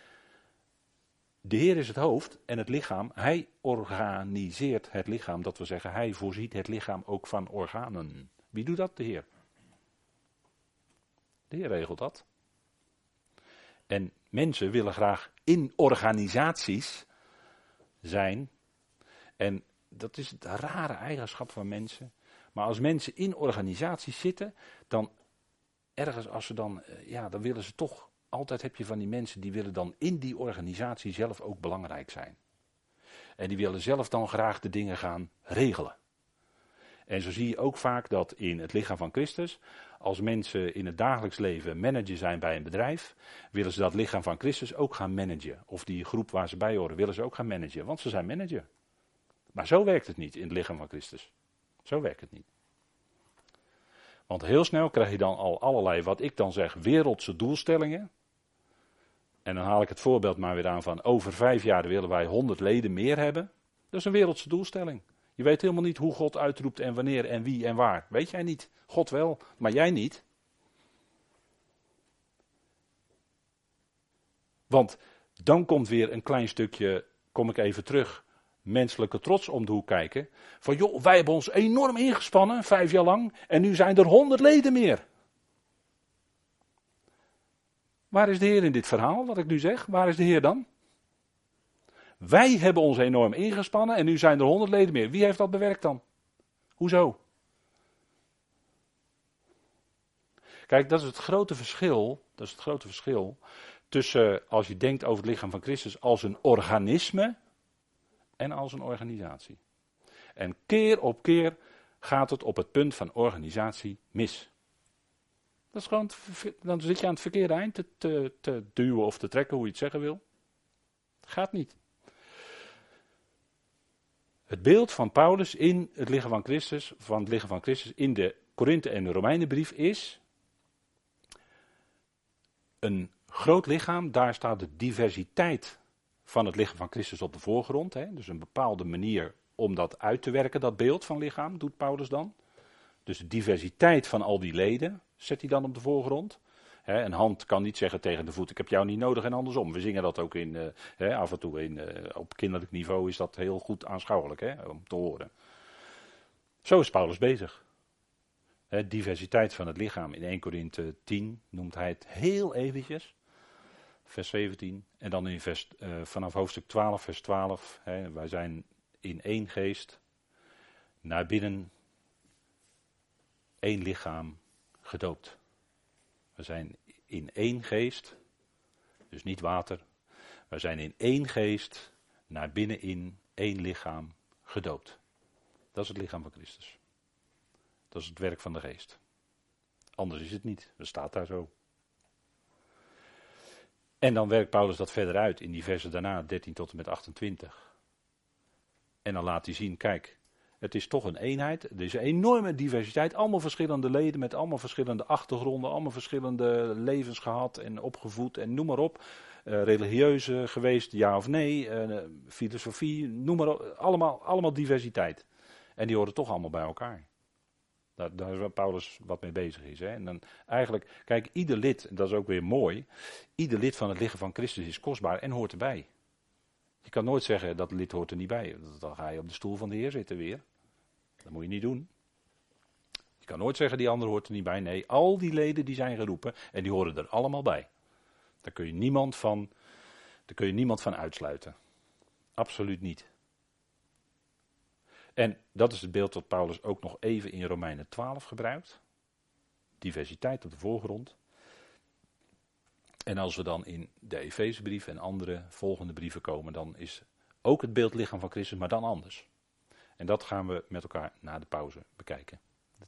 de Heer is het hoofd en het lichaam, hij organiseert het lichaam. Dat wil zeggen, hij voorziet het lichaam ook van organen. Wie doet dat? De Heer. De Heer regelt dat. En mensen willen graag in organisaties zijn. En dat is het rare eigenschap van mensen. Maar als mensen in organisaties zitten, dan ergens als ze dan, eh, ja, dan willen ze toch altijd heb je van die mensen die willen dan in die organisatie zelf ook belangrijk zijn. En die willen zelf dan graag de dingen gaan regelen. En zo zie je ook vaak dat in het lichaam van Christus, als mensen in het dagelijks leven manager zijn bij een bedrijf, willen ze dat lichaam van Christus ook gaan managen. Of die groep waar ze bij horen, willen ze ook gaan managen, want ze zijn manager. Maar zo werkt het niet in het lichaam van Christus. Zo werkt het niet. Want heel snel krijg je dan al allerlei, wat ik dan zeg, wereldse doelstellingen. En dan haal ik het voorbeeld maar weer aan van over vijf jaar willen wij honderd leden meer hebben. Dat is een wereldse doelstelling. Je weet helemaal niet hoe God uitroept en wanneer en wie en waar. Weet jij niet. God wel, maar jij niet. Want dan komt weer een klein stukje, kom ik even terug, menselijke trots om de hoek kijken. Van joh, wij hebben ons enorm ingespannen, vijf jaar lang, en nu zijn er honderd leden meer. Waar is de Heer in dit verhaal, wat ik nu zeg? Waar is de Heer dan? Wij hebben ons enorm ingespannen en nu zijn er honderd leden meer. Wie heeft dat bewerkt dan? Hoezo? Kijk, dat is het grote verschil. Dat is het grote verschil tussen als je denkt over het lichaam van Christus als een organisme en als een organisatie. En keer op keer gaat het op het punt van organisatie mis. Dat is gewoon, dan zit je aan het verkeerde eind te, te, te duwen of te trekken, hoe je het zeggen wil. Gaat niet. Het beeld van Paulus in het lichaam van Christus, van het lichaam van Christus in de Korinthe en de Romeinenbrief is een groot lichaam, daar staat de diversiteit van het lichaam van Christus op de voorgrond. Hè? Dus een bepaalde manier om dat uit te werken, dat beeld van lichaam, doet Paulus dan. Dus de diversiteit van al die leden zet hij dan op de voorgrond. Een hand kan niet zeggen tegen de voet: Ik heb jou niet nodig en andersom. We zingen dat ook in, eh, af en toe. In, eh, op kinderlijk niveau is dat heel goed aanschouwelijk hè, om te horen. Zo is Paulus bezig. Diversiteit van het lichaam. In 1 Korinthe 10 noemt hij het heel eventjes. Vers 17. En dan in vers, uh, vanaf hoofdstuk 12, vers 12. Hè, wij zijn in één geest naar binnen één lichaam gedoopt. We zijn in één geest, dus niet water. We zijn in één geest naar binnenin één lichaam gedoopt. Dat is het lichaam van Christus. Dat is het werk van de geest. Anders is het niet. Dat staat daar zo. En dan werkt Paulus dat verder uit in die versen daarna, 13 tot en met 28. En dan laat hij zien, kijk, het is toch een eenheid. Er is een enorme diversiteit. Allemaal verschillende leden met allemaal verschillende achtergronden. Allemaal verschillende levens gehad en opgevoed en noem maar op. Uh, religieuze geweest, ja of nee. Uh, filosofie, noem maar op. Allemaal, allemaal diversiteit. En die horen toch allemaal bij elkaar. Daar, daar is waar Paulus wat mee bezig is. Hè. En dan eigenlijk, kijk, ieder lid, en dat is ook weer mooi. Ieder lid van het lichaam van Christus is kostbaar en hoort erbij. Je kan nooit zeggen dat lid hoort er niet bij. Dan ga je op de stoel van de Heer zitten weer. Dat moet je niet doen. Je kan nooit zeggen die ander hoort er niet bij. Nee, al die leden die zijn geroepen en die horen er allemaal bij. Daar kun je niemand van, daar kun je niemand van uitsluiten. Absoluut niet. En dat is het beeld dat Paulus ook nog even in Romeinen 12 gebruikt. Diversiteit op de voorgrond. En als we dan in de Efezebrief en andere volgende brieven komen, dan is ook het beeld lichaam van Christus, maar dan anders. En dat gaan we met elkaar na de pauze bekijken.